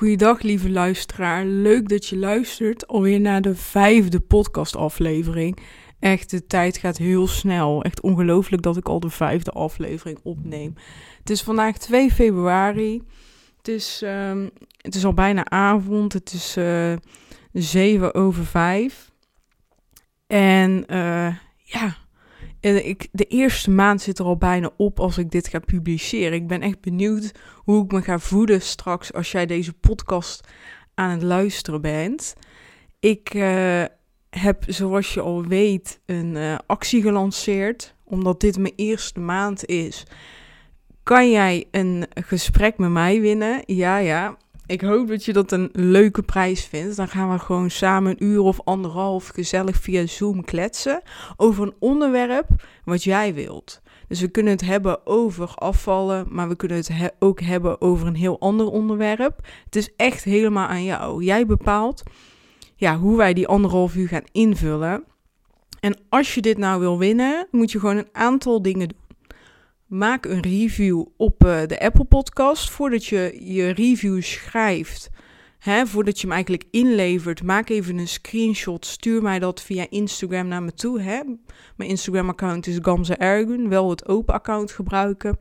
Goeiedag, lieve luisteraar. Leuk dat je luistert alweer naar de vijfde podcastaflevering. Echt, de tijd gaat heel snel. Echt ongelooflijk dat ik al de vijfde aflevering opneem. Het is vandaag 2 februari. Het is, ehm, het is al bijna avond. Het is uh, 7 over 5. En uh, ja, en ik, de eerste maand zit er al bijna op als ik dit ga publiceren. Ik ben echt benieuwd hoe ik me ga voeden straks als jij deze podcast aan het luisteren bent. Ik uh, heb, zoals je al weet, een uh, actie gelanceerd. Omdat dit mijn eerste maand is. Kan jij een gesprek met mij winnen? Ja, ja. Ik hoop dat je dat een leuke prijs vindt. Dan gaan we gewoon samen een uur of anderhalf gezellig via Zoom kletsen over een onderwerp wat jij wilt. Dus we kunnen het hebben over afvallen, maar we kunnen het ook hebben over een heel ander onderwerp. Het is echt helemaal aan jou. Jij bepaalt ja, hoe wij die anderhalf uur gaan invullen. En als je dit nou wil winnen, moet je gewoon een aantal dingen doen maak een review op uh, de Apple Podcast. Voordat je je review schrijft, hè, voordat je hem eigenlijk inlevert, maak even een screenshot. Stuur mij dat via Instagram naar me toe. Hè. Mijn Instagram-account is Gamze Ergun. Wel het open account gebruiken.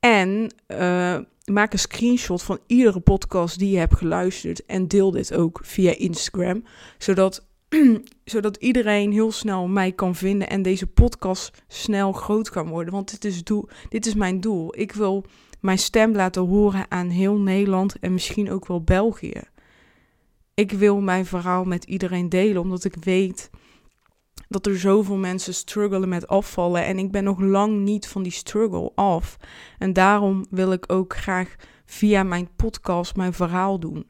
En uh, maak een screenshot van iedere podcast die je hebt geluisterd. En deel dit ook via Instagram. Zodat zodat iedereen heel snel mij kan vinden en deze podcast snel groot kan worden. Want dit is, doel, dit is mijn doel. Ik wil mijn stem laten horen aan heel Nederland en misschien ook wel België. Ik wil mijn verhaal met iedereen delen, omdat ik weet dat er zoveel mensen struggelen met afvallen. En ik ben nog lang niet van die struggle af. En daarom wil ik ook graag via mijn podcast mijn verhaal doen.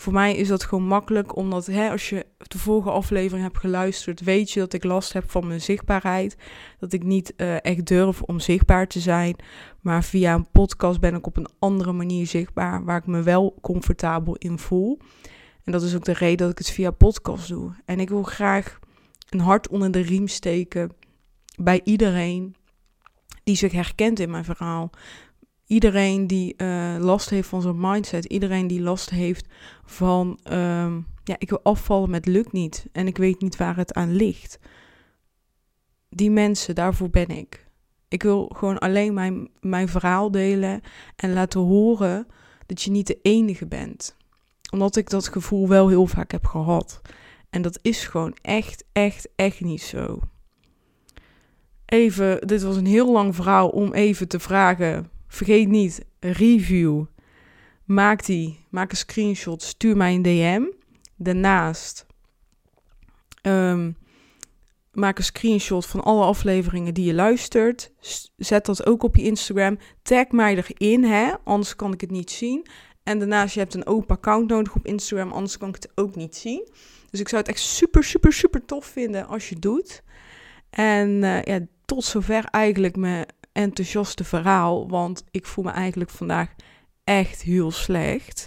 Voor mij is dat gewoon makkelijk, omdat hè, als je de vorige aflevering hebt geluisterd, weet je dat ik last heb van mijn zichtbaarheid. Dat ik niet uh, echt durf om zichtbaar te zijn. Maar via een podcast ben ik op een andere manier zichtbaar, waar ik me wel comfortabel in voel. En dat is ook de reden dat ik het via podcast doe. En ik wil graag een hart onder de riem steken bij iedereen die zich herkent in mijn verhaal. Iedereen die uh, last heeft van zijn mindset, iedereen die last heeft van, um, ja, ik wil afvallen met lukt niet en ik weet niet waar het aan ligt. Die mensen, daarvoor ben ik. Ik wil gewoon alleen mijn, mijn verhaal delen en laten horen dat je niet de enige bent. Omdat ik dat gevoel wel heel vaak heb gehad. En dat is gewoon echt, echt, echt niet zo. Even, dit was een heel lang verhaal om even te vragen Vergeet niet, review. Maak die, maak een screenshot, stuur mij een DM. Daarnaast um, maak een screenshot van alle afleveringen die je luistert. Zet dat ook op je Instagram. Tag mij erin, hè? anders kan ik het niet zien. En daarnaast, je hebt een open account nodig op Instagram, anders kan ik het ook niet zien. Dus ik zou het echt super, super, super tof vinden als je het doet. En uh, ja, tot zover eigenlijk mijn enthousiaste verhaal, want ik voel me eigenlijk vandaag echt heel slecht.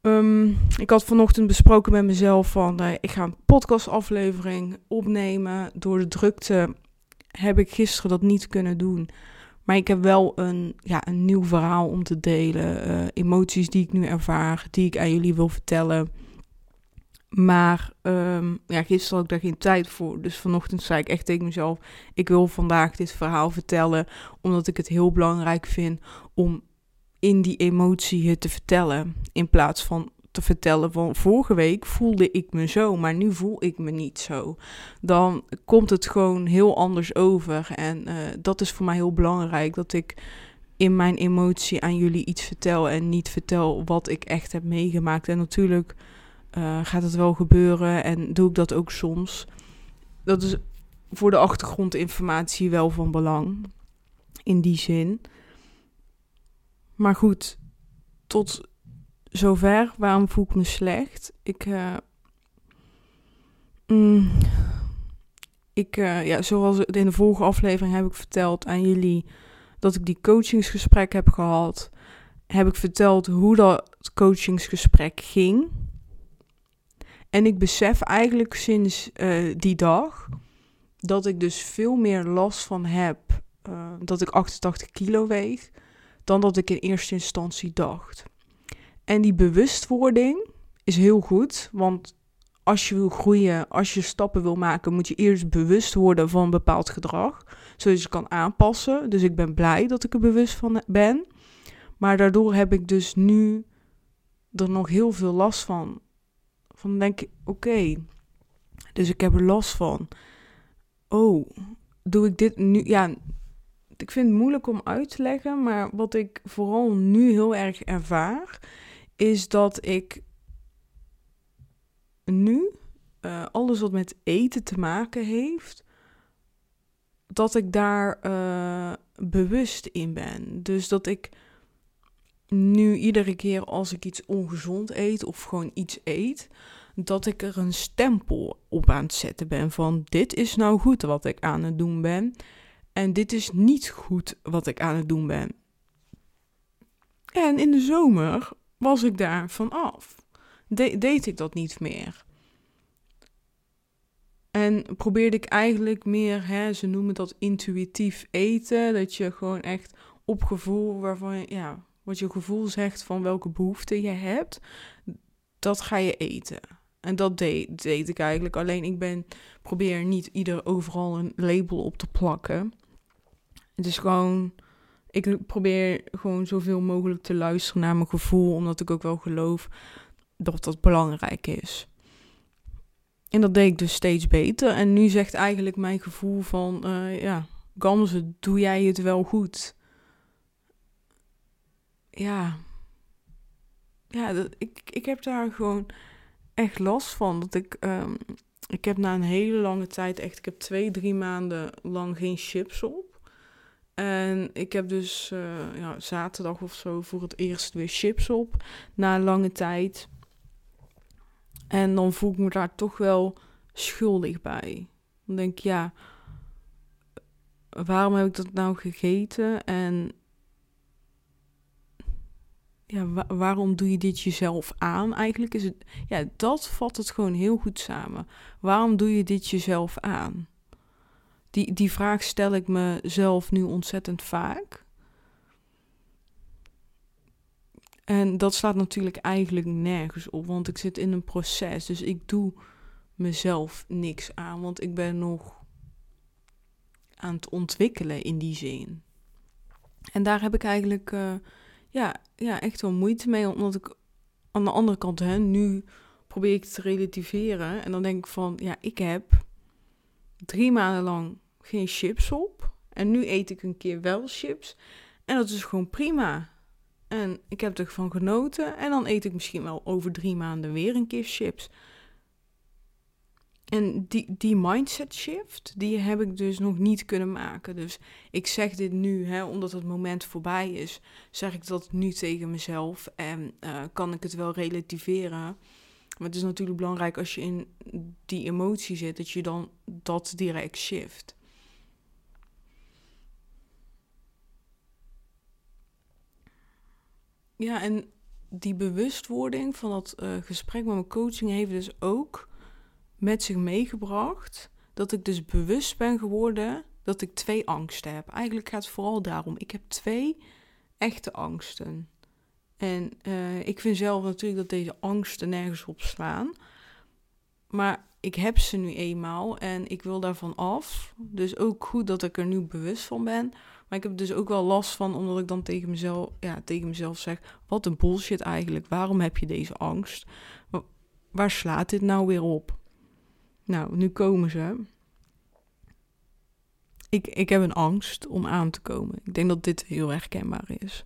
Um, ik had vanochtend besproken met mezelf van uh, ik ga een podcastaflevering opnemen. Door de drukte heb ik gisteren dat niet kunnen doen. Maar ik heb wel een, ja, een nieuw verhaal om te delen. Uh, emoties die ik nu ervaar, die ik aan jullie wil vertellen. Maar um, ja, gisteren had ik daar geen tijd voor. Dus vanochtend zei ik echt tegen mezelf: ik wil vandaag dit verhaal vertellen. Omdat ik het heel belangrijk vind om in die emotie het te vertellen. In plaats van te vertellen van vorige week voelde ik me zo, maar nu voel ik me niet zo. Dan komt het gewoon heel anders over. En uh, dat is voor mij heel belangrijk dat ik in mijn emotie aan jullie iets vertel en niet vertel wat ik echt heb meegemaakt. En natuurlijk uh, gaat het wel gebeuren en doe ik dat ook soms. Dat is voor de achtergrondinformatie wel van belang. In die zin. Maar goed, tot zover. Waarom voel ik me slecht? Ik. Uh, ik, uh, ja, zoals in de vorige aflevering heb ik verteld aan jullie dat ik die coachingsgesprek heb gehad. Heb ik verteld hoe dat coachingsgesprek ging. En ik besef eigenlijk sinds uh, die dag dat ik dus veel meer last van heb uh, dat ik 88 kilo weeg dan dat ik in eerste instantie dacht. En die bewustwording is heel goed, want als je wil groeien, als je stappen wil maken, moet je eerst bewust worden van een bepaald gedrag, zodat je kan aanpassen. Dus ik ben blij dat ik er bewust van ben. Maar daardoor heb ik dus nu er nog heel veel last van. Van denk ik, oké, dus ik heb er last van. Oh, doe ik dit nu? Ja, ik vind het moeilijk om uit te leggen, maar wat ik vooral nu heel erg ervaar, is dat ik nu uh, alles wat met eten te maken heeft, dat ik daar uh, bewust in ben. Dus dat ik nu iedere keer als ik iets ongezond eet of gewoon iets eet, dat ik er een stempel op aan het zetten ben van dit is nou goed wat ik aan het doen ben en dit is niet goed wat ik aan het doen ben. En in de zomer was ik daar van af. De deed ik dat niet meer. En probeerde ik eigenlijk meer, hè, ze noemen dat intuïtief eten. Dat je gewoon echt op gevoel, waarvan ja, wat je gevoel zegt van welke behoefte je hebt, dat ga je eten. En dat deed, deed ik eigenlijk. Alleen ik ben, probeer niet ieder overal een label op te plakken. Het is gewoon, ik probeer gewoon zoveel mogelijk te luisteren naar mijn gevoel, omdat ik ook wel geloof dat dat belangrijk is. En dat deed ik dus steeds beter. En nu zegt eigenlijk mijn gevoel van, uh, ja, Gamze, doe jij het wel goed? Ja, ja dat, ik, ik heb daar gewoon echt last van. Dat ik, um, ik heb na een hele lange tijd, echt, ik heb twee, drie maanden lang geen chips op. En ik heb dus uh, ja, zaterdag of zo voor het eerst weer chips op. Na lange tijd. En dan voel ik me daar toch wel schuldig bij. Dan denk ik, ja, waarom heb ik dat nou gegeten? En ja, waarom doe je dit jezelf aan? Eigenlijk is het, ja, dat vat het gewoon heel goed samen. Waarom doe je dit jezelf aan? Die, die vraag stel ik mezelf nu ontzettend vaak. En dat slaat natuurlijk eigenlijk nergens op, want ik zit in een proces. Dus ik doe mezelf niks aan, want ik ben nog aan het ontwikkelen in die zin. En daar heb ik eigenlijk uh, ja, ja, echt wel moeite mee, omdat ik aan de andere kant, hè, nu probeer ik te relativeren. En dan denk ik van, ja, ik heb drie maanden lang geen chips op. En nu eet ik een keer wel chips. En dat is gewoon prima. En ik heb ervan genoten. En dan eet ik misschien wel over drie maanden weer een keer chips. En die, die mindset shift, die heb ik dus nog niet kunnen maken. Dus ik zeg dit nu, hè, omdat het moment voorbij is, zeg ik dat nu tegen mezelf. En uh, kan ik het wel relativeren. Maar het is natuurlijk belangrijk als je in die emotie zit, dat je dan dat direct shift. Ja, en die bewustwording van dat uh, gesprek met mijn coaching heeft dus ook met zich meegebracht dat ik dus bewust ben geworden dat ik twee angsten heb. Eigenlijk gaat het vooral daarom. Ik heb twee echte angsten. En uh, ik vind zelf natuurlijk dat deze angsten nergens op slaan. Maar ik heb ze nu eenmaal en ik wil daarvan af. Dus ook goed dat ik er nu bewust van ben. Maar ik heb dus ook wel last van, omdat ik dan tegen mezelf, ja, tegen mezelf zeg: wat een bullshit eigenlijk. Waarom heb je deze angst? Waar slaat dit nou weer op? Nou, nu komen ze. Ik, ik heb een angst om aan te komen. Ik denk dat dit heel herkenbaar is.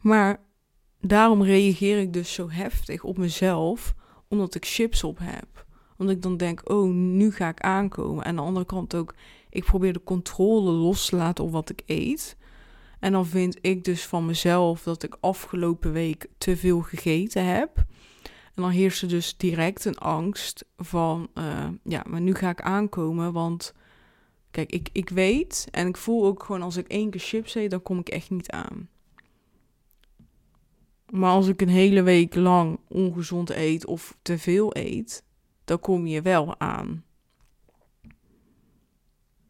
Maar daarom reageer ik dus zo heftig op mezelf, omdat ik chips op heb. Omdat ik dan denk, oh, nu ga ik aankomen. En aan de andere kant ook, ik probeer de controle los te laten op wat ik eet. En dan vind ik dus van mezelf dat ik afgelopen week te veel gegeten heb. En dan heerst er dus direct een angst van, uh, ja, maar nu ga ik aankomen, want kijk, ik, ik weet en ik voel ook gewoon als ik één keer chips eet, dan kom ik echt niet aan. Maar als ik een hele week lang ongezond eet of te veel eet, dan kom je wel aan.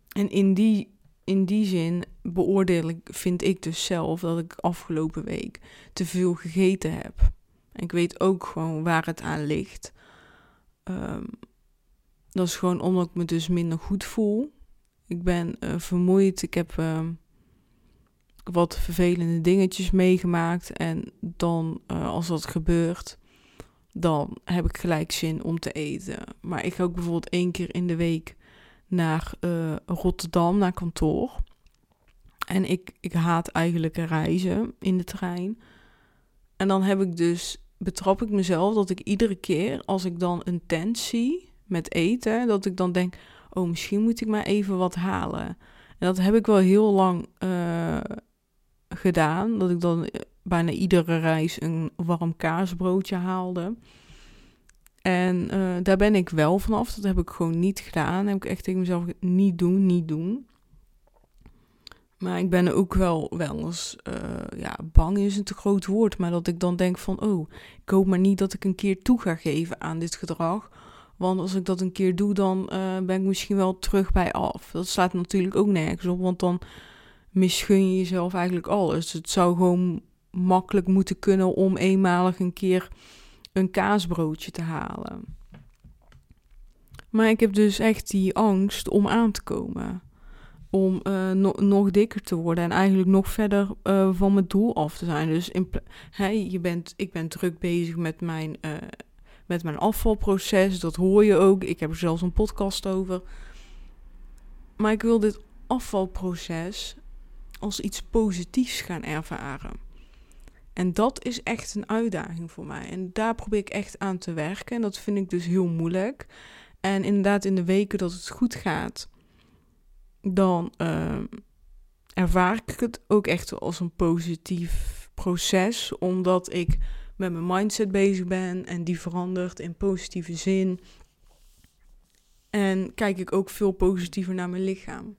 En in die, in die zin beoordeel ik, vind ik dus zelf dat ik afgelopen week te veel gegeten heb. Ik weet ook gewoon waar het aan ligt. Ehm, dat is gewoon omdat ik me dus minder goed voel. Ik ben uh, vermoeid. Ik heb uh, wat vervelende dingetjes meegemaakt. En dan, uh, als dat gebeurt, dan heb ik gelijk zin om te eten. Maar ik ga ook bijvoorbeeld één keer in de week naar uh, Rotterdam, naar kantoor. En ik, ik haat eigenlijk reizen in de trein. En dan heb ik dus, betrap ik mezelf dat ik iedere keer als ik dan een tent zie met eten, dat ik dan denk, oh misschien moet ik maar even wat halen. En dat heb ik wel heel lang uh, gedaan, dat ik dan bijna iedere reis een warm kaasbroodje haalde. En uh, daar ben ik wel vanaf. Dat heb ik gewoon niet gedaan. heb ik echt tegen mezelf niet doen, niet doen. Maar ik ben ook wel wel eens, uh, ja, bang is een te groot woord. Maar dat ik dan denk van, oh, ik hoop maar niet dat ik een keer toe ga geven aan dit gedrag. Want als ik dat een keer doe, dan uh, ben ik misschien wel terug bij af. Dat staat natuurlijk ook nergens op, want dan misgun je jezelf eigenlijk alles. Het zou gewoon makkelijk moeten kunnen om eenmalig een keer een kaasbroodje te halen. Maar ik heb dus echt die angst om aan te komen. Om no nog dikker te worden en eigenlijk nog verder uh, van mijn doel af te zijn. Dus hey, je bent, ik ben druk bezig met mijn, uh, met mijn afvalproces. Dat hoor je ook. Ik heb er zelfs een podcast over. Maar ik wil dit afvalproces als iets positiefs gaan ervaren. En dat is echt een uitdaging voor mij. En daar probeer ik echt aan te werken. En dat vind ik dus heel moeilijk. En inderdaad, in de weken dat het goed gaat, dan uh, ervaar ik het ook echt als een positief proces. Omdat ik met mijn mindset bezig ben en die verandert in positieve zin. En kijk ik ook veel positiever naar mijn lichaam.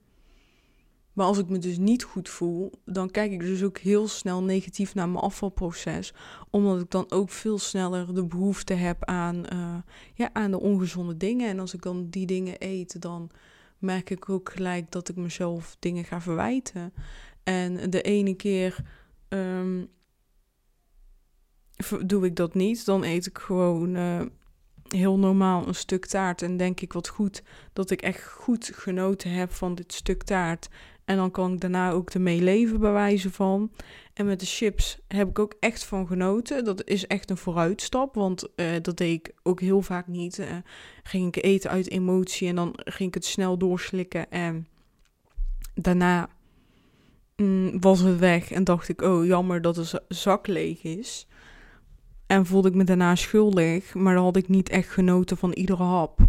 Maar als ik me dus niet goed voel, dan kijk ik dus ook heel snel negatief naar mijn afvalproces. Omdat ik dan ook veel sneller de behoefte heb aan, uh, ja, aan de ongezonde dingen. En als ik dan die dingen eet, dan merk ik ook gelijk dat ik mezelf dingen ga verwijten. En de ene keer um, doe ik dat niet. Dan eet ik gewoon uh, heel normaal een stuk taart. En denk ik wat goed dat ik echt goed genoten heb van dit stuk taart. En dan kan ik daarna ook ermee leven bij wijze van. En met de chips heb ik ook echt van genoten. Dat is echt een vooruitstap, want uh, dat deed ik ook heel vaak niet. Uh, ging ik eten uit emotie en dan ging ik het snel doorslikken. En daarna mm, was het weg en dacht ik, oh jammer dat de zak leeg is. En voelde ik me daarna schuldig, maar dan had ik niet echt genoten van iedere hap.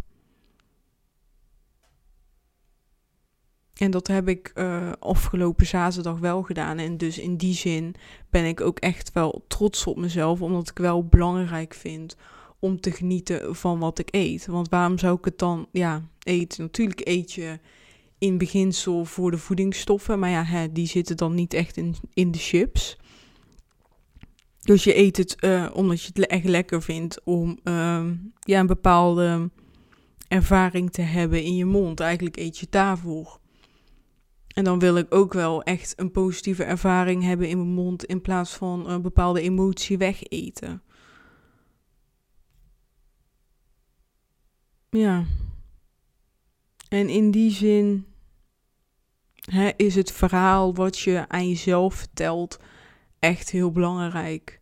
En dat heb ik uh, afgelopen zaterdag wel gedaan. En dus in die zin ben ik ook echt wel trots op mezelf. Omdat ik wel belangrijk vind om te genieten van wat ik eet. Want waarom zou ik het dan ja, eten? Natuurlijk eet je in beginsel voor de voedingsstoffen. Maar ja, hè, die zitten dan niet echt in, in de chips. Dus je eet het uh, omdat je het echt lekker vindt om uh, ja, een bepaalde ervaring te hebben in je mond. Eigenlijk eet je daarvoor. En dan wil ik ook wel echt een positieve ervaring hebben in mijn mond in plaats van een bepaalde emotie wegeten. Ja. En in die zin hè, is het verhaal wat je aan jezelf vertelt echt heel belangrijk.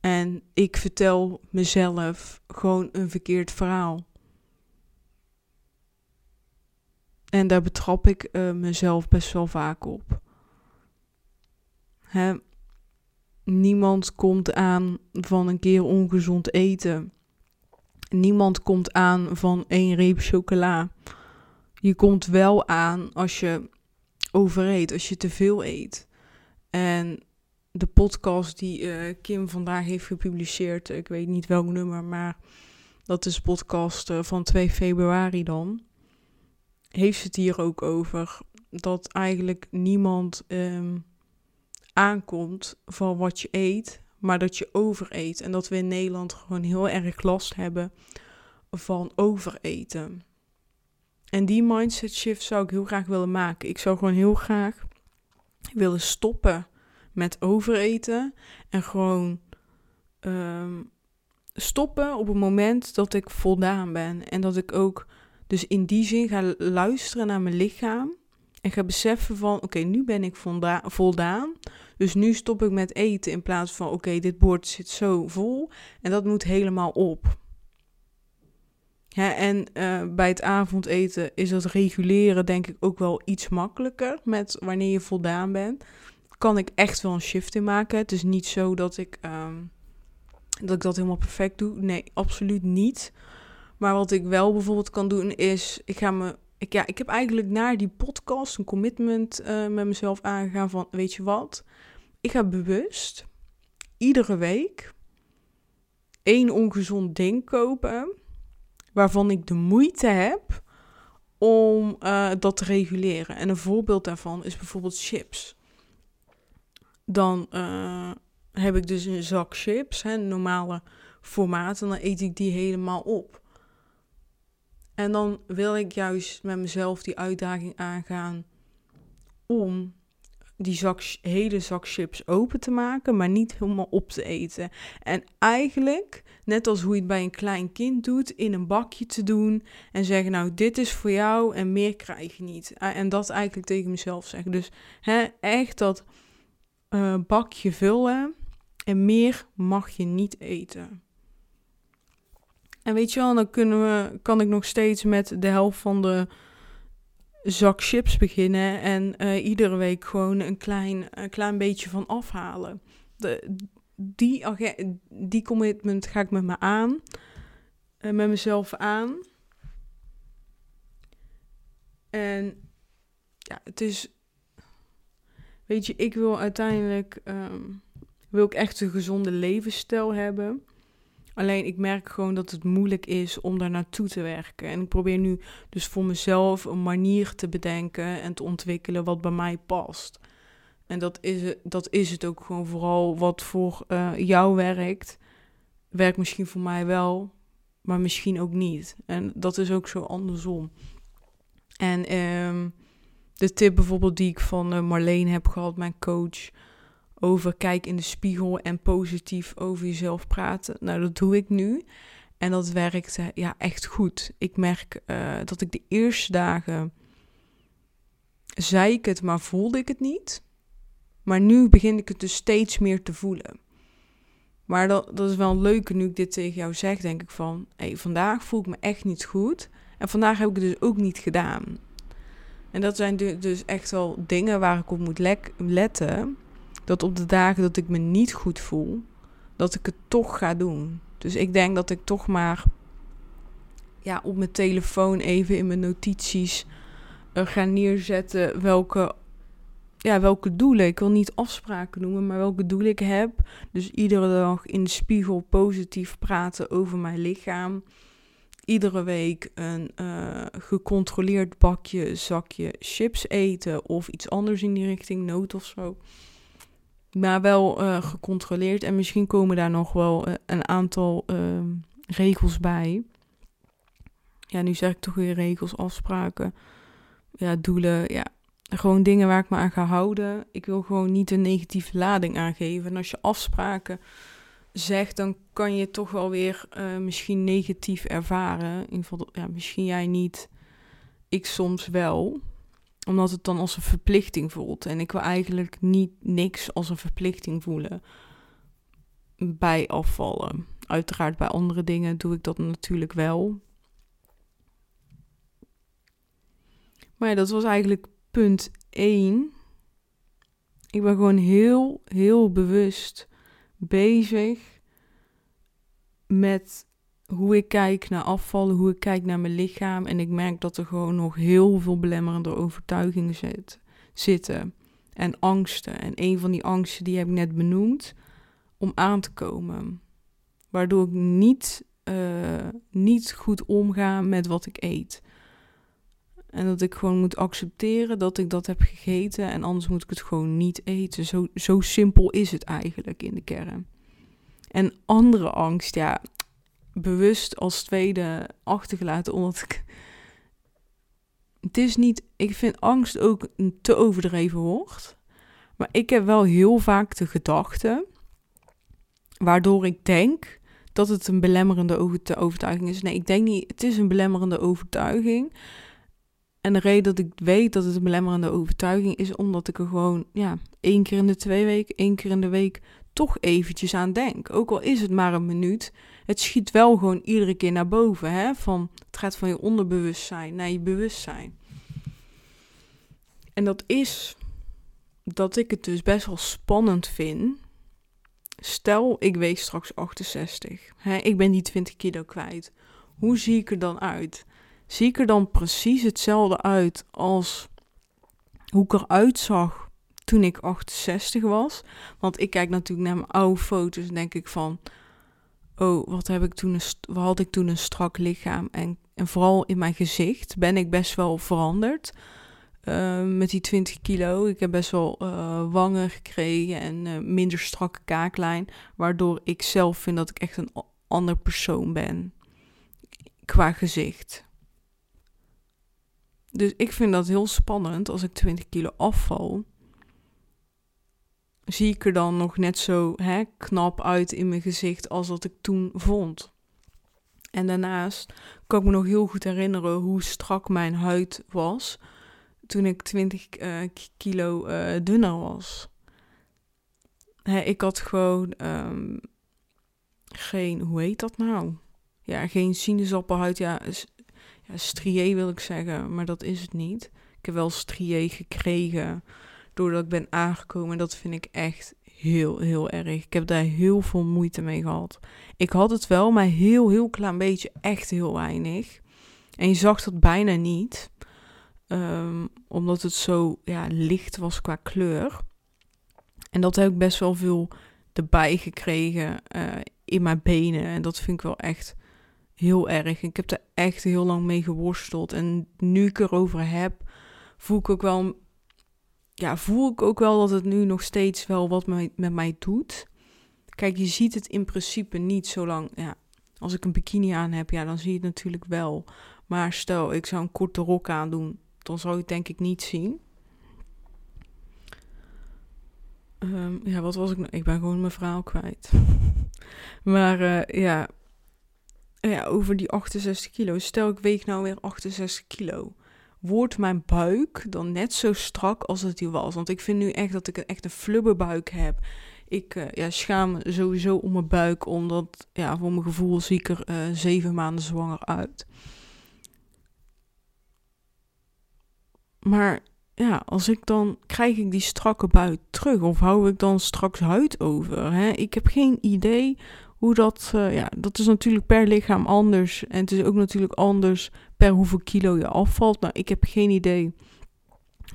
En ik vertel mezelf gewoon een verkeerd verhaal. En daar betrap ik uh, mezelf best wel vaak op. Hè? Niemand komt aan van een keer ongezond eten. Niemand komt aan van één reep chocola. Je komt wel aan als je overeet, als je te veel eet. En de podcast die uh, Kim vandaag heeft gepubliceerd, ik weet niet welk nummer, maar dat is podcast uh, van 2 februari dan heeft ze het hier ook over dat eigenlijk niemand um, aankomt van wat je eet, maar dat je overeet. En dat we in Nederland gewoon heel erg last hebben van overeten. En die mindset shift zou ik heel graag willen maken. Ik zou gewoon heel graag wilde stoppen met overeten en gewoon ehm, stoppen op het moment dat ik voldaan ben. En dat ik ook dus in die zin ga luisteren naar mijn lichaam. En ga beseffen van, oké, nu ben ik voldaan. Dus nu stop ik met eten in plaats van, oké, dit bord zit zo vol. En dat moet helemaal op. Ja, en uh, bij het avondeten is dat reguleren denk ik ook wel iets makkelijker. Met wanneer je voldaan bent. Kan ik echt wel een shift in maken. Het is niet zo dat ik, um, dat, ik dat helemaal perfect doe. Nee, absoluut niet. Maar wat ik wel bijvoorbeeld kan doen is, ik ga me, ik, ja, ik heb eigenlijk naar die podcast een commitment uh, met mezelf aangegaan van, weet je wat, ik ga bewust iedere week één ongezond ding kopen waarvan ik de moeite heb om uh, dat te reguleren. En een voorbeeld daarvan is bijvoorbeeld chips. Dan uh, heb ik dus een zak chips, hè, normale formaat, en dan eet ik die helemaal op. En dan wil ik juist met mezelf die uitdaging aangaan om die zak, hele zak chips open te maken, maar niet helemaal op te eten. En eigenlijk, net als hoe je het bij een klein kind doet, in een bakje te doen en zeggen: Nou, dit is voor jou en meer krijg je niet. En dat eigenlijk tegen mezelf zeggen. Dus hè, echt dat uh, bakje vullen en meer mag je niet eten. En weet je wel, dan kunnen we, kan ik nog steeds met de helft van de zak chips beginnen en uh, iedere week gewoon een klein, een klein beetje van afhalen. De, die, die commitment ga ik met me aan, uh, met mezelf aan. En ja, het is, weet je, ik wil uiteindelijk, um, wil ik echt een gezonde levensstijl hebben. Alleen ik merk gewoon dat het moeilijk is om daar naartoe te werken. En ik probeer nu dus voor mezelf een manier te bedenken en te ontwikkelen wat bij mij past. En dat is het, dat is het ook gewoon vooral wat voor uh, jou werkt. Werkt misschien voor mij wel, maar misschien ook niet. En dat is ook zo andersom. En um, de tip bijvoorbeeld die ik van uh, Marleen heb gehad, mijn coach over kijk in de spiegel en positief over jezelf praten. Nou, dat doe ik nu. En dat werkt ja, echt goed. Ik merk uh, dat ik de eerste dagen zei ik het, maar voelde ik het niet. Maar nu begin ik het dus steeds meer te voelen. Maar dat, dat is wel een leuke nu ik dit tegen jou zeg, denk ik van... Hey, vandaag voel ik me echt niet goed. En vandaag heb ik het dus ook niet gedaan. En dat zijn dus echt wel dingen waar ik op moet letten dat op de dagen dat ik me niet goed voel, dat ik het toch ga doen. Dus ik denk dat ik toch maar ja, op mijn telefoon even in mijn notities uh, ga neerzetten welke, ja, welke doelen. Ik wil niet afspraken noemen, maar welke doelen ik heb. Dus iedere dag in de spiegel positief praten over mijn lichaam. Iedere week een uh, gecontroleerd bakje, zakje chips eten of iets anders in die richting, noot of zo. Maar wel uh, gecontroleerd. En misschien komen daar nog wel uh, een aantal uh, regels bij. Ja, nu zeg ik toch weer regels, afspraken. Ja, doelen. Ja, gewoon dingen waar ik me aan ga houden. Ik wil gewoon niet een negatieve lading aangeven. En als je afspraken zegt, dan kan je toch wel weer uh, misschien negatief ervaren. In ieder geval, ja, misschien jij niet. Ik soms wel omdat het dan als een verplichting voelt. En ik wil eigenlijk niet niks als een verplichting voelen bij afvallen. Uiteraard bij andere dingen doe ik dat natuurlijk wel. Maar ja, dat was eigenlijk punt 1. Ik ben gewoon heel, heel bewust bezig met hoe ik kijk naar afvallen, hoe ik kijk naar mijn lichaam. En ik merk dat er gewoon nog heel veel belemmerende overtuigingen zit, zitten. En angsten. En een van die angsten die heb ik net benoemd, om aan te komen. Waardoor ik niet, uh, niet goed omga met wat ik eet. En dat ik gewoon moet accepteren dat ik dat heb gegeten. En anders moet ik het gewoon niet eten. Zo, zo simpel is het eigenlijk in de kern. En andere angst, ja, bewust als tweede achtergelaten, omdat ik. Het is niet. Ik vind angst ook een te overdreven woord. Maar ik heb wel heel vaak de gedachte, waardoor ik denk dat het een belemmerende overtuiging is. Nee, ik denk niet, het is een belemmerende overtuiging. En de reden dat ik weet dat het een belemmerende overtuiging is, omdat ik er gewoon, ja, één keer in de twee weken, één keer in de week toch eventjes aan denk. Ook al is het maar een minuut, het schiet wel gewoon iedere keer naar boven. Hè? Van, het gaat van je onderbewustzijn naar je bewustzijn. En dat is dat ik het dus best wel spannend vind. Stel, ik weeg straks 68. Hè? Ik ben die 20 kilo kwijt. Hoe zie ik er dan uit? Zie ik er dan precies hetzelfde uit als hoe ik eruit zag toen ik 68 was? Want ik kijk natuurlijk naar mijn oude foto's en denk ik van... Oh, wat, heb ik toen had ik toen een strak lichaam? En, en vooral in mijn gezicht ben ik best wel veranderd. Uh, met die 20 kilo. Ik heb best wel uh, wangen gekregen en uh, minder strakke kaaklijn. Waardoor ik zelf vind dat ik echt een ander persoon ben. Qua gezicht. Dus ik vind dat heel spannend als ik 20 kilo afval. Zie ik er dan nog net zo hè, knap uit in mijn gezicht als dat ik toen vond. En daarnaast kan ik me nog heel goed herinneren hoe strak mijn huid was toen ik 20 uh, eh, kilo uh, dunner was. Hè, ik had gewoon um, geen, hoe heet dat nou? Ja, geen sinaasappelhuid. Ja, ja, strié wil ik zeggen, maar dat is het niet. Ik heb wel strié gekregen doordat ik ben aangekomen. En dat vind ik echt heel, heel erg. Ik heb daar heel veel moeite mee gehad. Ik had het wel, maar heel, heel klein beetje. Echt heel weinig. En je zag dat bijna niet. Um, omdat het zo ja, licht was qua kleur. En dat heb ik best wel veel erbij gekregen uh, in mijn benen. En dat vind ik wel echt heel erg. Ik heb er echt heel lang mee geworsteld. En nu ik erover heb, voel ik ook wel. Ja, voel ik ook wel dat het nu nog steeds wel wat met mij doet. Kijk, je ziet het in principe niet zolang. Ja, als ik een bikini aan heb, ja, dan zie je het natuurlijk wel. Maar stel, ik zou een korte rok aandoen, dan zou je het denk ik niet zien. Um, ja, wat was ik nou? Ik ben gewoon mijn verhaal kwijt. maar uh, ja, ja, over die 68 kilo. Stel ik weeg nou weer 68 kilo. Wordt mijn buik dan net zo strak als het die was? Want ik vind nu echt dat ik een echt een flubberbuik heb. Ik uh, ja, schaam me sowieso om mijn buik, omdat ja, voor mijn gevoel zie ik er uh, zeven maanden zwanger uit. Maar ja, als ik dan krijg ik die strakke buik terug of hou ik dan straks huid over? Hè? Ik heb geen idee hoe dat, uh, ja, dat is natuurlijk per lichaam anders. En het is ook natuurlijk anders per hoeveel kilo je afvalt. Nou, ik heb geen idee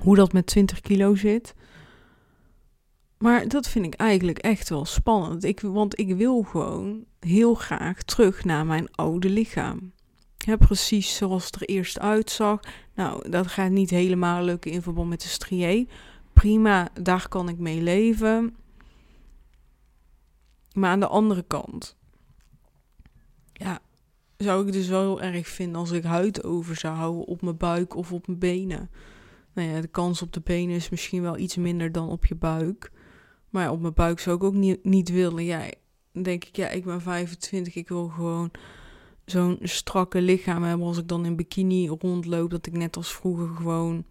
hoe dat met 20 kilo zit. Maar dat vind ik eigenlijk echt wel spannend. Ik, want ik wil gewoon heel graag terug naar mijn oude lichaam. Ja, precies zoals het er eerst uitzag. Nou, dat gaat niet helemaal lukken in verband met de strié. Prima, daar kan ik mee leven. Maar aan de andere kant, ja, zou ik dus wel erg vinden als ik huid over zou houden op mijn buik of op mijn benen. Nou ja, de kans op de benen is misschien wel iets minder dan op je buik. Maar op mijn buik zou ik ook niet, niet willen. Ja, dan denk ik, ja, ik ben 25, ik wil gewoon zo'n strakke lichaam hebben als ik dan in bikini rondloop. Dat ik net als vroeger gewoon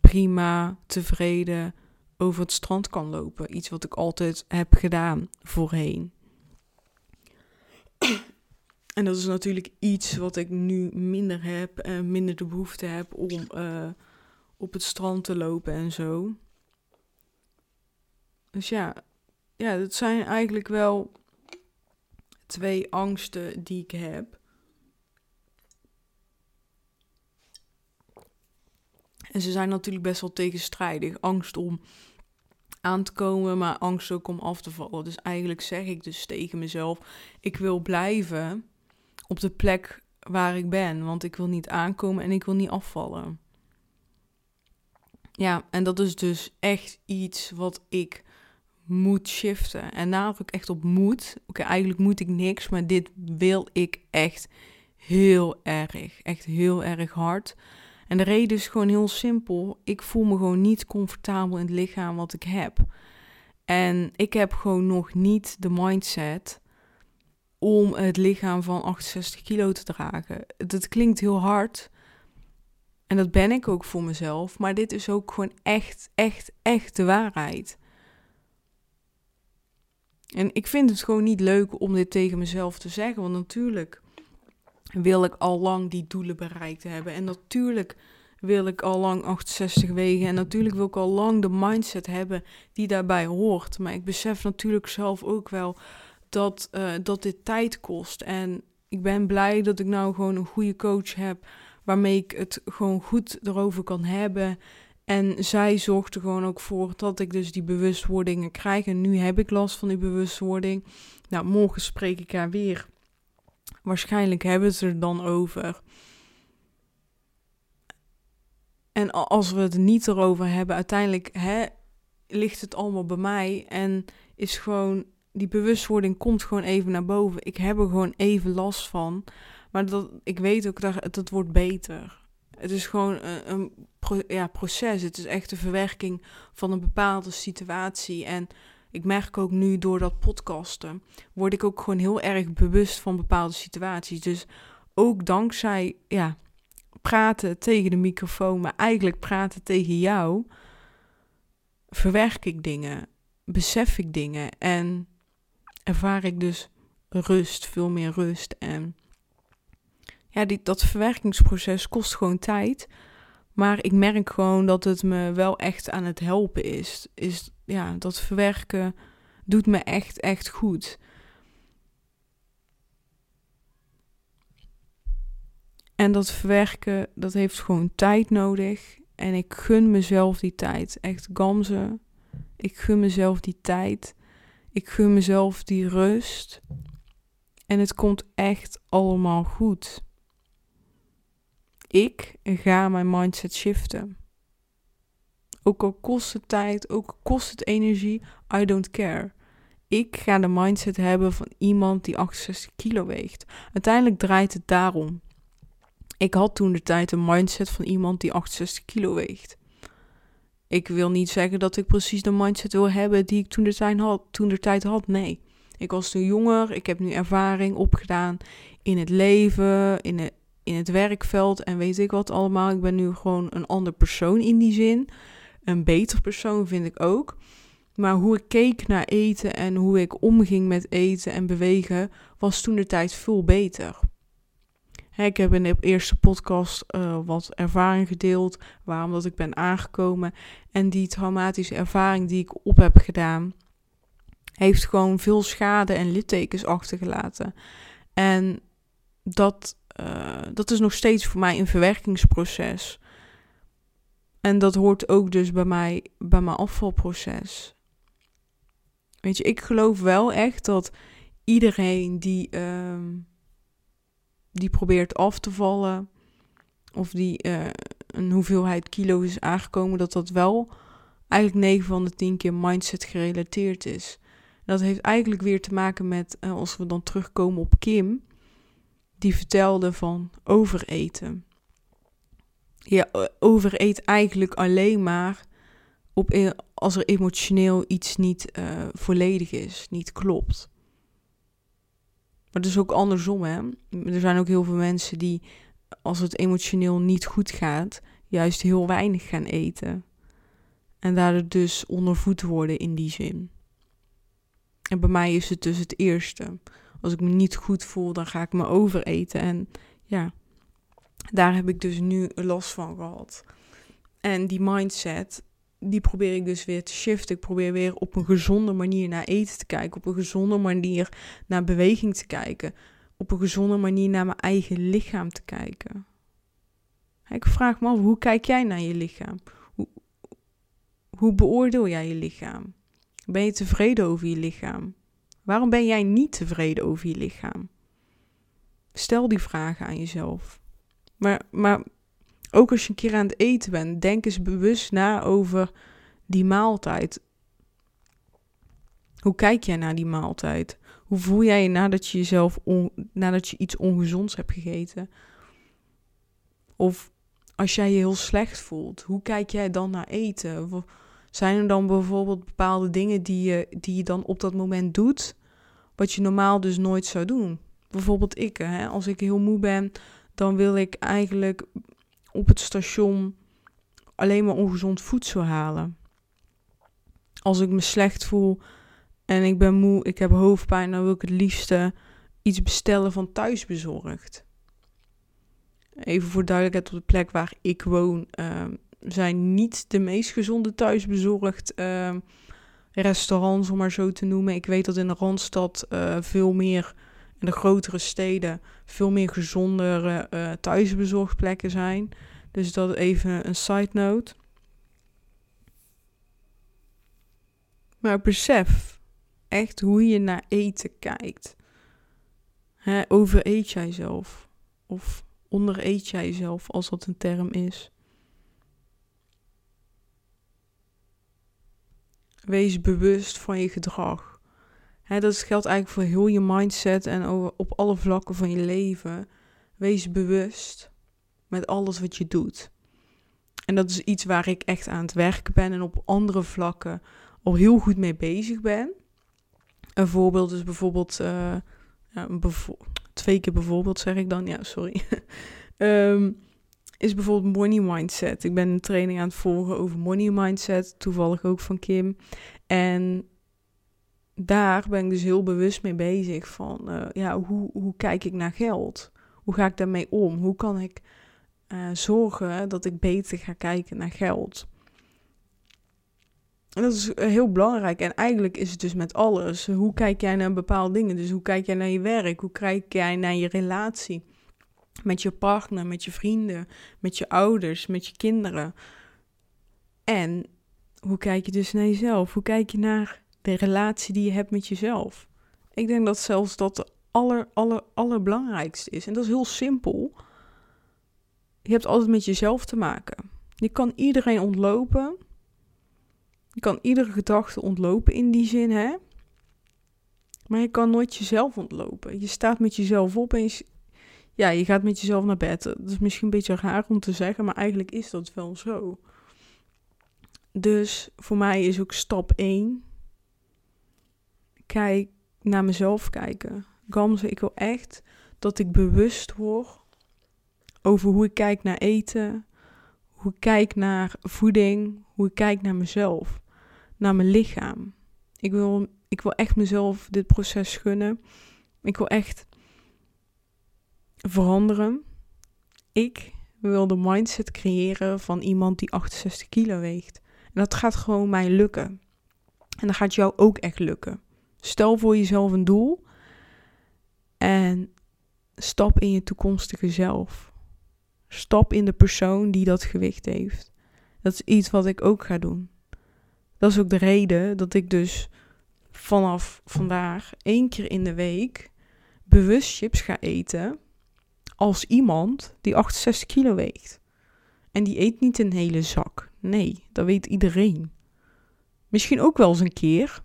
prima, tevreden over het strand kan lopen. Iets wat ik altijd heb gedaan voorheen. En dat is natuurlijk iets wat ik nu minder heb en minder de behoefte heb om uh, op het strand te lopen en zo. Dus ja, ja, dat zijn eigenlijk wel twee angsten die ik heb. En ze zijn natuurlijk best wel tegenstrijdig. Angst om aan te komen, maar angst ook om af te vallen. Dus eigenlijk zeg ik dus tegen mezelf: ik wil blijven op de plek waar ik ben, want ik wil niet aankomen en ik wil niet afvallen. Ja, en dat is dus echt iets wat ik moet shiften. En nadruk echt op moet. Oké, eigenlijk moet ik niks, maar dit wil ik echt heel erg. Echt heel erg hard. En de reden is gewoon heel simpel. Ik voel me gewoon niet comfortabel in het lichaam wat ik heb. En ik heb gewoon nog niet de mindset om het lichaam van 68 kilo te dragen. Dat klinkt heel hard. En dat ben ik ook voor mezelf. Maar dit is ook gewoon echt, echt, echt de waarheid. En ik vind het gewoon niet leuk om dit tegen mezelf te zeggen. Want natuurlijk wil ik al lang die doelen bereikt hebben. En natuurlijk wil ik al lang 68 wegen. En natuurlijk wil ik al lang de mindset hebben die daarbij hoort. Maar ik besef natuurlijk zelf ook wel dat, uh, dat dit tijd kost. En ik ben blij dat ik nou gewoon een goede coach heb. Waarmee ik het gewoon goed erover kan hebben. En zij zorgt er gewoon ook voor dat ik dus die bewustwordingen krijg. En nu heb ik last van die bewustwording. Nou, morgen spreek ik haar weer. Waarschijnlijk hebben ze er dan over. En als we het niet erover hebben, uiteindelijk hè, ligt het allemaal bij mij. En is gewoon, die bewustwording komt gewoon even naar boven. Ik heb er gewoon even last van. Maar dat, ik weet ook dat het wordt beter. Het is gewoon een, ja, proces. Het is echt de verwerking van een bepaalde situatie. En ik merk ook nu door dat podcasten, word ik ook gewoon heel erg bewust van bepaalde situaties. Dus ook dankzij ja, praten tegen de microfoon, maar eigenlijk praten tegen jou, verwerk ik dingen, besef ik dingen en ervaar ik dus rust, veel meer rust. En ja, die, dat verwerkingsproces kost gewoon tijd. Maar ik merk gewoon dat het me wel echt aan het helpen is. Is ja, dat verwerken doet me echt, echt goed. En dat verwerken, dat heeft gewoon tijd nodig. En ik gun mezelf die tijd. Echt gamze. Ik gun mezelf die tijd. Ik gun mezelf die rust. En het komt echt allemaal goed. Ik ga mijn mindset shiften. Ook al kost het tijd, ook al kost het energie, I don't care. Ik ga de mindset hebben van iemand die 68 kilo weegt. Uiteindelijk draait het daarom. Ik had toen de tijd een mindset van iemand die 68 kilo weegt. Ik wil niet zeggen dat ik precies de mindset wil hebben die ik toen de tijd had. Toen de tijd had. Nee. Ik was toen jonger. Ik heb nu ervaring opgedaan in het leven, in het, in het werkveld en weet ik wat allemaal. Ik ben nu gewoon een ander persoon in die zin. Een beter persoon vind ik ook. Maar hoe ik keek naar eten en hoe ik omging met eten en bewegen was toen de tijd veel beter. Ik heb in de eerste podcast uh, wat ervaring gedeeld, waarom dat ik ben aangekomen. En die traumatische ervaring die ik op heb gedaan, heeft gewoon veel schade en littekens achtergelaten. En dat, uh, dat is nog steeds voor mij een verwerkingsproces. En dat hoort ook dus bij mij, bij mijn afvalproces. Weet je, ik geloof wel echt dat iedereen die. Uh, die probeert af te vallen, of die uh, een hoeveelheid kilo is aangekomen, dat dat wel eigenlijk 9 van de 10 keer mindset gerelateerd is. Dat heeft eigenlijk weer te maken met, uh, als we dan terugkomen op Kim, die vertelde van overeten. Je overeet eigenlijk alleen maar op, e-, als er emotioneel iets niet uh, volledig is, niet klopt. Maar het is ook andersom, hè. Er zijn ook heel veel mensen die, als het emotioneel niet goed gaat, juist heel weinig gaan eten. En daardoor dus ondervoed worden in die zin. En bij mij is het dus het eerste. Als ik me niet goed voel, dan ga ik me overeten. En ja, daar heb ik dus nu last van gehad. En die mindset, die probeer ik dus weer te shiften. Ik probeer weer op een gezonde manier naar eten te kijken. Op een gezonde manier naar beweging te kijken. Op een gezonde manier naar mijn eigen lichaam te kijken. Ik vraag me af, hoe kijk jij naar je lichaam? Hoe, hoe beoordeel jij je lichaam? Ben je tevreden over je lichaam? Waarom ben jij niet tevreden over je lichaam? Stel die vragen aan jezelf. Maar, maar ook als je een keer aan het eten bent, denk eens bewust na over die maaltijd. Hoe kijk jij naar die maaltijd? Hoe voel jij je nadat je jezelf nadat je iets ongezonds hebt gegeten? Of als jij je heel slecht voelt, hoe kijk jij dan naar eten? Zijn er dan bijvoorbeeld bepaalde dingen die je, die je dan op dat moment doet, wat je normaal dus nooit zou doen? Bijvoorbeeld ik, hè? als ik heel moe ben, dan wil ik eigenlijk op het station alleen maar ongezond voedsel halen. Als ik me slecht voel en ik ben moe, ik heb hoofdpijn, dan wil ik het liefste iets bestellen van thuisbezorgd. Even voor duidelijkheid, op de plek waar ik woon ehm, zijn niet de meest gezonde thuisbezorgd uh, restaurants, om maar zo te noemen. Ik weet dat in de Randstad uh, veel meer, in de grotere steden, veel meer gezondere uh, thuisbezorgplekken zijn. Dus dat even een side note. Maar besef echt hoe je naar eten kijkt. Hè, overeet jij zelf? Of ondereet jij zelf, als dat een term is? Wees bewust van je gedrag. Dat geldt eigenlijk voor heel je mindset en over, op alle vlakken van je leven. Wees bewust met alles wat je doet. En dat is iets waar ik echt aan het werken ben en op andere vlakken al heel goed mee bezig ben. Een voorbeeld is bijvoorbeeld, uh, ja, twee keer bijvoorbeeld zeg ik dan, ja, sorry. um, is bijvoorbeeld money mindset. Ik ben een training aan het volgen over money mindset, toevallig ook van Kim. En daar ben ik dus heel bewust mee bezig van, uh, ja, hoe, hoe kijk ik naar geld? Hoe ga ik daarmee om? Hoe kan ik uh, zorgen dat ik beter ga kijken naar geld? En dat is eh, heel belangrijk. En eigenlijk is het dus met alles. Hoe kijk jij naar bepaalde dingen? Dus hoe kijk jij naar je werk? Hoe kijk jij naar je relatie? Met je partner, met je vrienden, met je ouders, met je kinderen. En hoe kijk je dus naar jezelf? Hoe kijk je naar de relatie die je hebt met jezelf? Ik denk dat zelfs dat de aller, aller, allerbelangrijkste is. En dat is heel simpel. Je hebt altijd met jezelf te maken. Je kan iedereen ontlopen. Je kan iedere gedachte ontlopen in die zin, hè? Maar je kan nooit jezelf ontlopen. Je staat met jezelf op en ja, je gaat met jezelf naar bed. Dat is misschien een beetje raar om te zeggen, maar eigenlijk is dat wel zo. Dus voor mij is ook stap 1. Kijk naar mezelf kijken. Gamze, ik wil echt dat ik bewust word over hoe ik kijk naar eten, hoe ik kijk naar voeding, hoe ik kijk naar mezelf, naar mijn lichaam. Ik wil, ik wil echt mezelf dit proces gunnen. Ik wil echt veranderen. Ik wil de mindset creëren van iemand die 68 kilo weegt. En dat gaat gewoon mij lukken. En dat gaat jou ook echt lukken. Stel voor jezelf een doel en stap in je toekomstige zelf. Stap in de persoon die dat gewicht heeft. Dat is iets wat ik ook ga doen. Dat is ook de reden dat ik dus vanaf vandaag één keer in de week bewust chips ga eten als iemand die 68 kilo weegt. En die eet niet een hele zak. Nee, dat weet iedereen. Misschien ook wel eens een keer.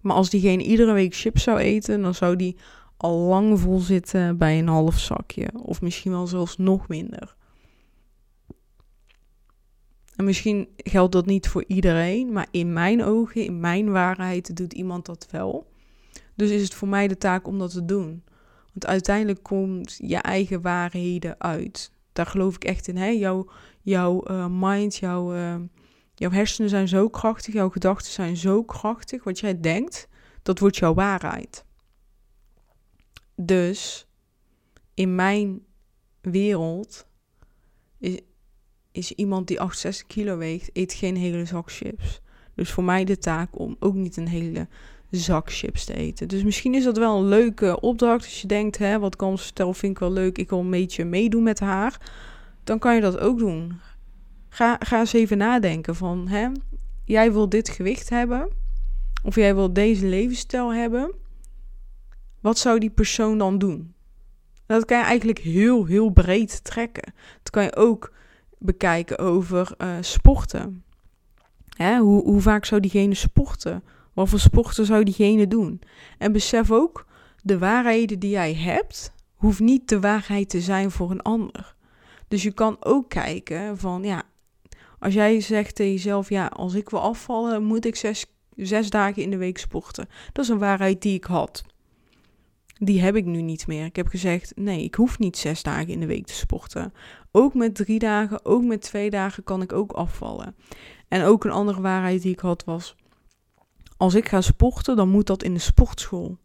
Maar als diegene iedere week chips zou eten, dan zou die al lang vol zitten bij een half zakje. Of misschien wel zelfs nog minder. En misschien geldt dat niet voor iedereen, maar in mijn ogen, in mijn waarheid, doet iemand dat wel. Dus is het voor mij de taak om dat te doen. Want uiteindelijk komt je eigen waarheden uit. Daar geloof ik echt in. Hè? Jouw, jouw uh, mind, jouw, uh, jouw hersenen zijn zo krachtig, jouw gedachten zijn zo krachtig. Wat jij denkt, dat wordt jouw waarheid. Dus in mijn wereld is, is iemand die 68 kilo weegt, eet geen hele zak chips. Dus voor mij de taak om ook niet een hele zak chips te eten. Dus misschien is dat wel een leuke opdracht. Als je denkt, hè, wat kan stel vind ik wel leuk, ik wil een beetje meedoen met haar. Dan kan je dat ook doen. Ga, ga eens even nadenken van, hè, jij wil dit gewicht hebben. Of jij wil deze levensstijl hebben. Wat zou die persoon dan doen? Dat kan je eigenlijk heel, heel breed trekken. Dat kan je ook bekijken over uh, sporten. Hè, hoe, hoe vaak zou diegene sporten? Wat voor sporten zou diegene doen? En besef ook, de waarheden die jij hebt, hoeft niet de waarheid te zijn voor een ander. Dus je kan ook kijken van, ja, als jij zegt tegen jezelf, ja, als ik wil afvallen, moet ik zes, zes dagen in de week sporten. Dat is een waarheid die ik had. Die heb ik nu niet meer. Ik heb gezegd, nee, ik hoef niet zes dagen in de week te sporten. Ook met drie dagen, ook met twee dagen kan ik ook afvallen. En ook een andere waarheid die ik had was, als ik ga sporten, dan moet dat in de sportschool.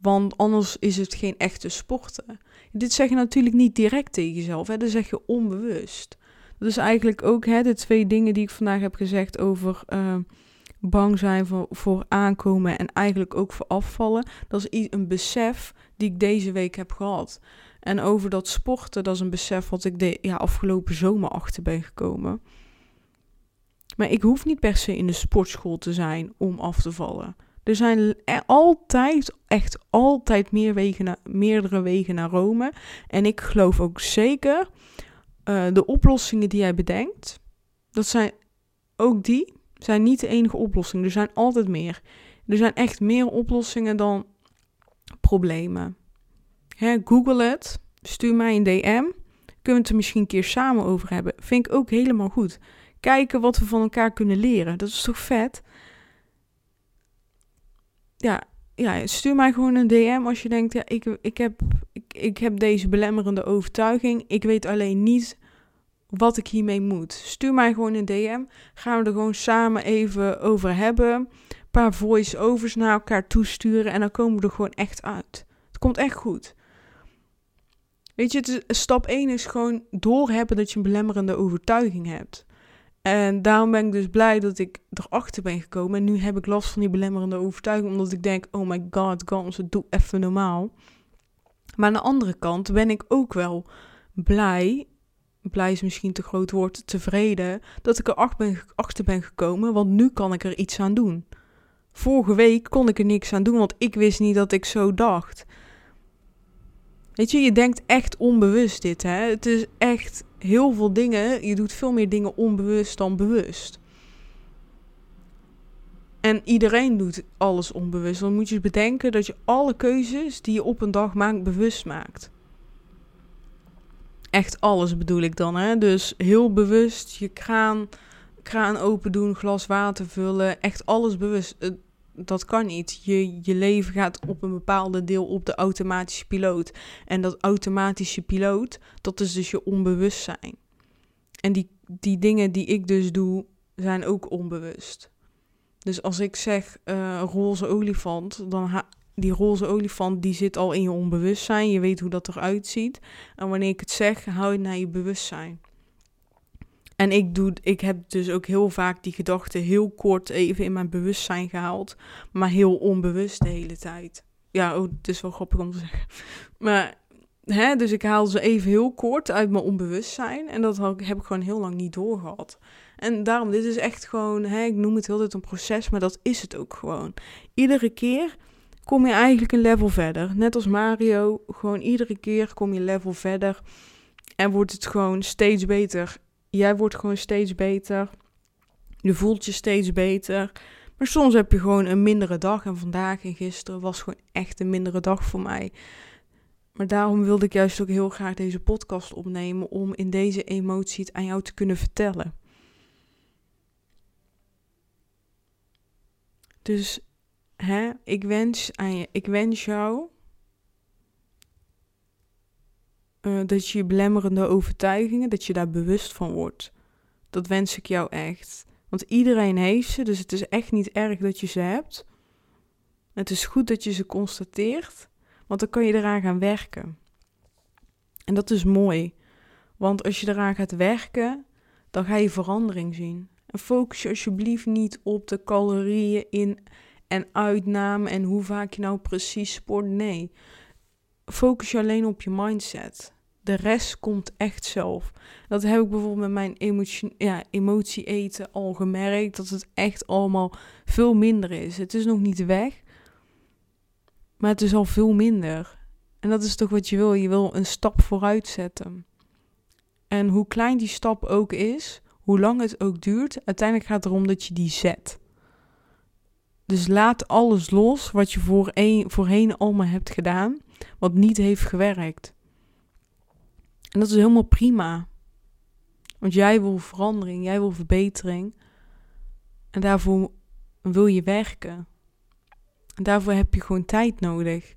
Want anders is het geen echte sporten. Dit zeg je natuurlijk niet direct tegen jezelf, hè? dat zeg je onbewust. Dat is eigenlijk ook hè, de twee dingen die ik vandaag heb gezegd over uh, bang zijn voor, voor aankomen en eigenlijk ook voor afvallen. Dat is een besef die ik deze week heb gehad. En over dat sporten, dat is een besef wat ik de ja, afgelopen zomer achter ben gekomen. Maar ik hoef niet per se in de sportschool te zijn om af te vallen. Er zijn altijd, echt altijd meer wegen meerdere wegen naar Rome. En ik geloof ook zeker, uh, de oplossingen die jij bedenkt, dat zijn ook die, zijn niet de enige oplossingen. Er zijn altijd meer. Er zijn echt meer oplossingen dan problemen. Hè, Google het, stuur mij een DM. Kunnen we het er misschien een keer samen over hebben. Vind ik ook helemaal goed. Kijken wat we van elkaar kunnen leren. Dat is toch vet? Ja, ja stuur mij gewoon een DM als je denkt, ja, ik, ik, heb, ik, ik heb deze belemmerende overtuiging. Ik weet alleen niet wat ik hiermee moet. Stuur mij gewoon een DM. Gaan we er gewoon samen even over hebben. Een paar voice-overs naar elkaar toesturen. En dan komen we er gewoon echt uit. Het komt echt goed. Weet je, stap 1 is gewoon doorhebben dat je een belemmerende overtuiging hebt. En daarom ben ik dus blij dat ik erachter ben gekomen. En nu heb ik last van die belemmerende overtuiging, omdat ik denk: oh my god, Gans, doe even normaal. Maar aan de andere kant ben ik ook wel blij. Blij is misschien te groot woord, tevreden. Dat ik er ben, achter ben gekomen, want nu kan ik er iets aan doen. Vorige week kon ik er niks aan doen, want ik wist niet dat ik zo dacht. Weet je, je denkt echt onbewust dit, hè? Het is echt heel veel dingen. Je doet veel meer dingen onbewust dan bewust. En iedereen doet alles onbewust. Dan moet je bedenken dat je alle keuzes die je op een dag maakt, bewust maakt. Echt alles bedoel ik dan, hè? Dus heel bewust je kraan, kraan open doen, glas water vullen. Echt alles bewust dat kan niet. Je, je leven gaat op een bepaalde deel op de automatische piloot. En dat automatische piloot, dat is dus je onbewustzijn. En die, die dingen die ik dus doe, zijn ook onbewust. Dus als ik zeg uh, roze olifant, dan die roze olifant die zit al in je onbewustzijn. Je weet hoe dat eruit ziet. En wanneer ik het zeg, hou je naar je bewustzijn. En ik, doe, ik heb dus ook heel vaak die gedachten heel kort even in mijn bewustzijn gehaald. Maar heel onbewust de hele tijd. Ja, oh, het is wel grappig om te zeggen. Maar, hè, dus ik haal ze even heel kort uit mijn onbewustzijn. En dat heb ik gewoon heel lang niet doorgehad. En daarom, dit is echt gewoon, hè, ik noem het heel een proces, maar dat is het ook gewoon. Iedere keer kom je eigenlijk een level verder. Net als Mario, gewoon iedere keer kom je level verder. En wordt het gewoon steeds beter Jij wordt gewoon steeds beter. Je voelt je steeds beter. Maar soms heb je gewoon een mindere dag. En vandaag en gisteren was gewoon echt een mindere dag voor mij. Maar daarom wilde ik juist ook heel graag deze podcast opnemen. Om in deze emotie het aan jou te kunnen vertellen. Dus hè, ik, wens aan je, ik wens jou uh, dat je je belemmerende overtuigingen, dat je daar bewust van wordt. Dat wens ik jou echt. Want iedereen heeft ze, dus het is echt niet erg dat je ze hebt. Het is goed dat je ze constateert, want dan kan je eraan gaan werken. En dat is mooi, want als je eraan gaat werken, dan ga je verandering zien. En focus je alsjeblieft niet op de calorieën in en uitname en hoe vaak je nou precies sport. Nee, focus je alleen op je mindset de rest komt echt zelf. Dat heb ik bijvoorbeeld met mijn emotie, ja, emotie eten al gemerkt. Dat het echt allemaal veel minder is. Het is nog niet weg. Maar het is al veel minder. En dat is toch wat je wil. Je wil een stap vooruit zetten. En hoe klein die stap ook is, hoe lang het ook duurt, uiteindelijk gaat het erom dat je die zet. Dus laat alles los wat je voorheen, voorheen allemaal hebt gedaan, wat niet heeft gewerkt. En dat is helemaal prima. Want jij wil verandering, jij wil verbetering. En daarvoor wil je werken. En daarvoor heb je gewoon tijd nodig.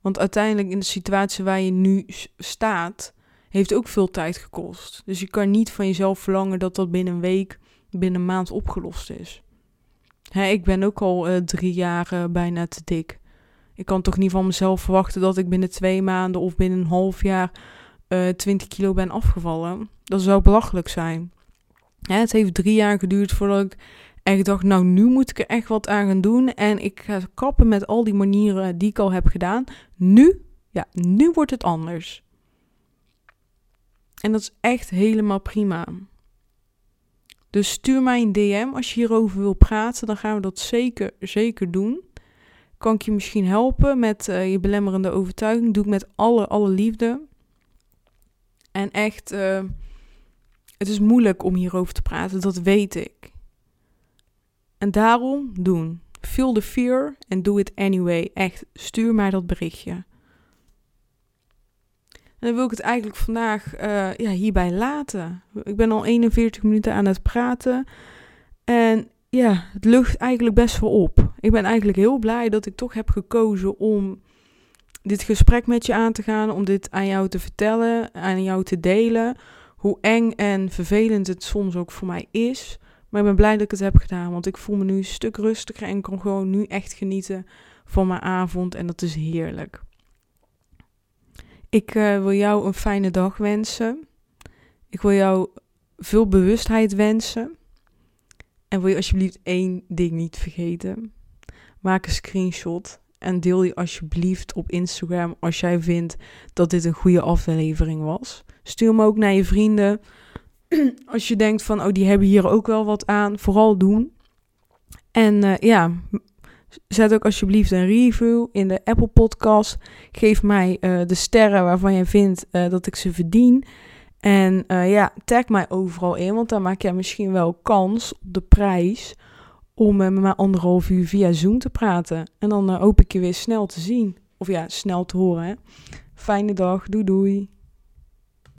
Want uiteindelijk in de situatie waar je nu staat, heeft ook veel tijd gekost. Dus je kan niet van jezelf verlangen dat dat binnen een week, binnen een maand opgelost is. Hè, ik ben ook al uh, drie jaar bijna te dik. Ik kan toch niet van mezelf verwachten dat ik binnen twee maanden of binnen een half jaar uh, eh, 20 kilo ben afgevallen. Dat zou belachelijk zijn. Het heeft drie jaar geduurd voordat ik echt dacht, nou nu moet ik er echt wat aan gaan doen. En ik ga kappen met al die manieren die ik al heb gedaan. Nu, ja, nu wordt het anders. En dat is echt helemaal prima. Dus stuur mij een DM als je hierover wil praten. Dan gaan we dat zeker, zeker doen. Kan ik je misschien helpen met uh, je belemmerende overtuiging? Doe ik met alle, alle liefde. En echt, uh, het is moeilijk om hierover te praten, dat weet ik. En daarom doen. Feel the fear and do it anyway. Echt, stuur mij dat berichtje. En dan wil ik het eigenlijk vandaag uh, ja, hierbij laten. Ik ben al 41 minuten aan het praten. En ja, het lucht eigenlijk best wel op. Ik ben eigenlijk heel blij dat ik toch heb gekozen om dit gesprek met je aan te gaan. Om dit aan jou te vertellen, aan jou te delen. Hoe eng en vervelend het soms ook voor mij is. Maar ik ben blij dat ik het heb gedaan. Want ik voel me nu een stuk rustiger en kan gewoon nu echt genieten van mijn avond. En dat is heerlijk. Ik uh, wil jou een fijne dag wensen. Ik wil jou veel bewustheid wensen. En wil je alsjeblieft één ding niet vergeten. Maak een screenshot en deel die alsjeblieft op Instagram als jij vindt dat dit een goede aflevering was. Stuur hem ook naar je vrienden. Als je denkt van, oh, die hebben hier ook wel wat aan, vooral doen. En uh, ja, Zet ook alsjeblieft een review in de Apple Podcast. Geef mij uh, de sterren waarvan je vindt uh, dat ik ze verdien. En uh, ja, tag mij overal in, want dan maak jij misschien wel kans op de prijs om met me anderhalf uur via Zoom te praten. En dan hoop ik je weer snel te zien. Of ja, snel te horen. Hè? Fijne dag. Doei doei.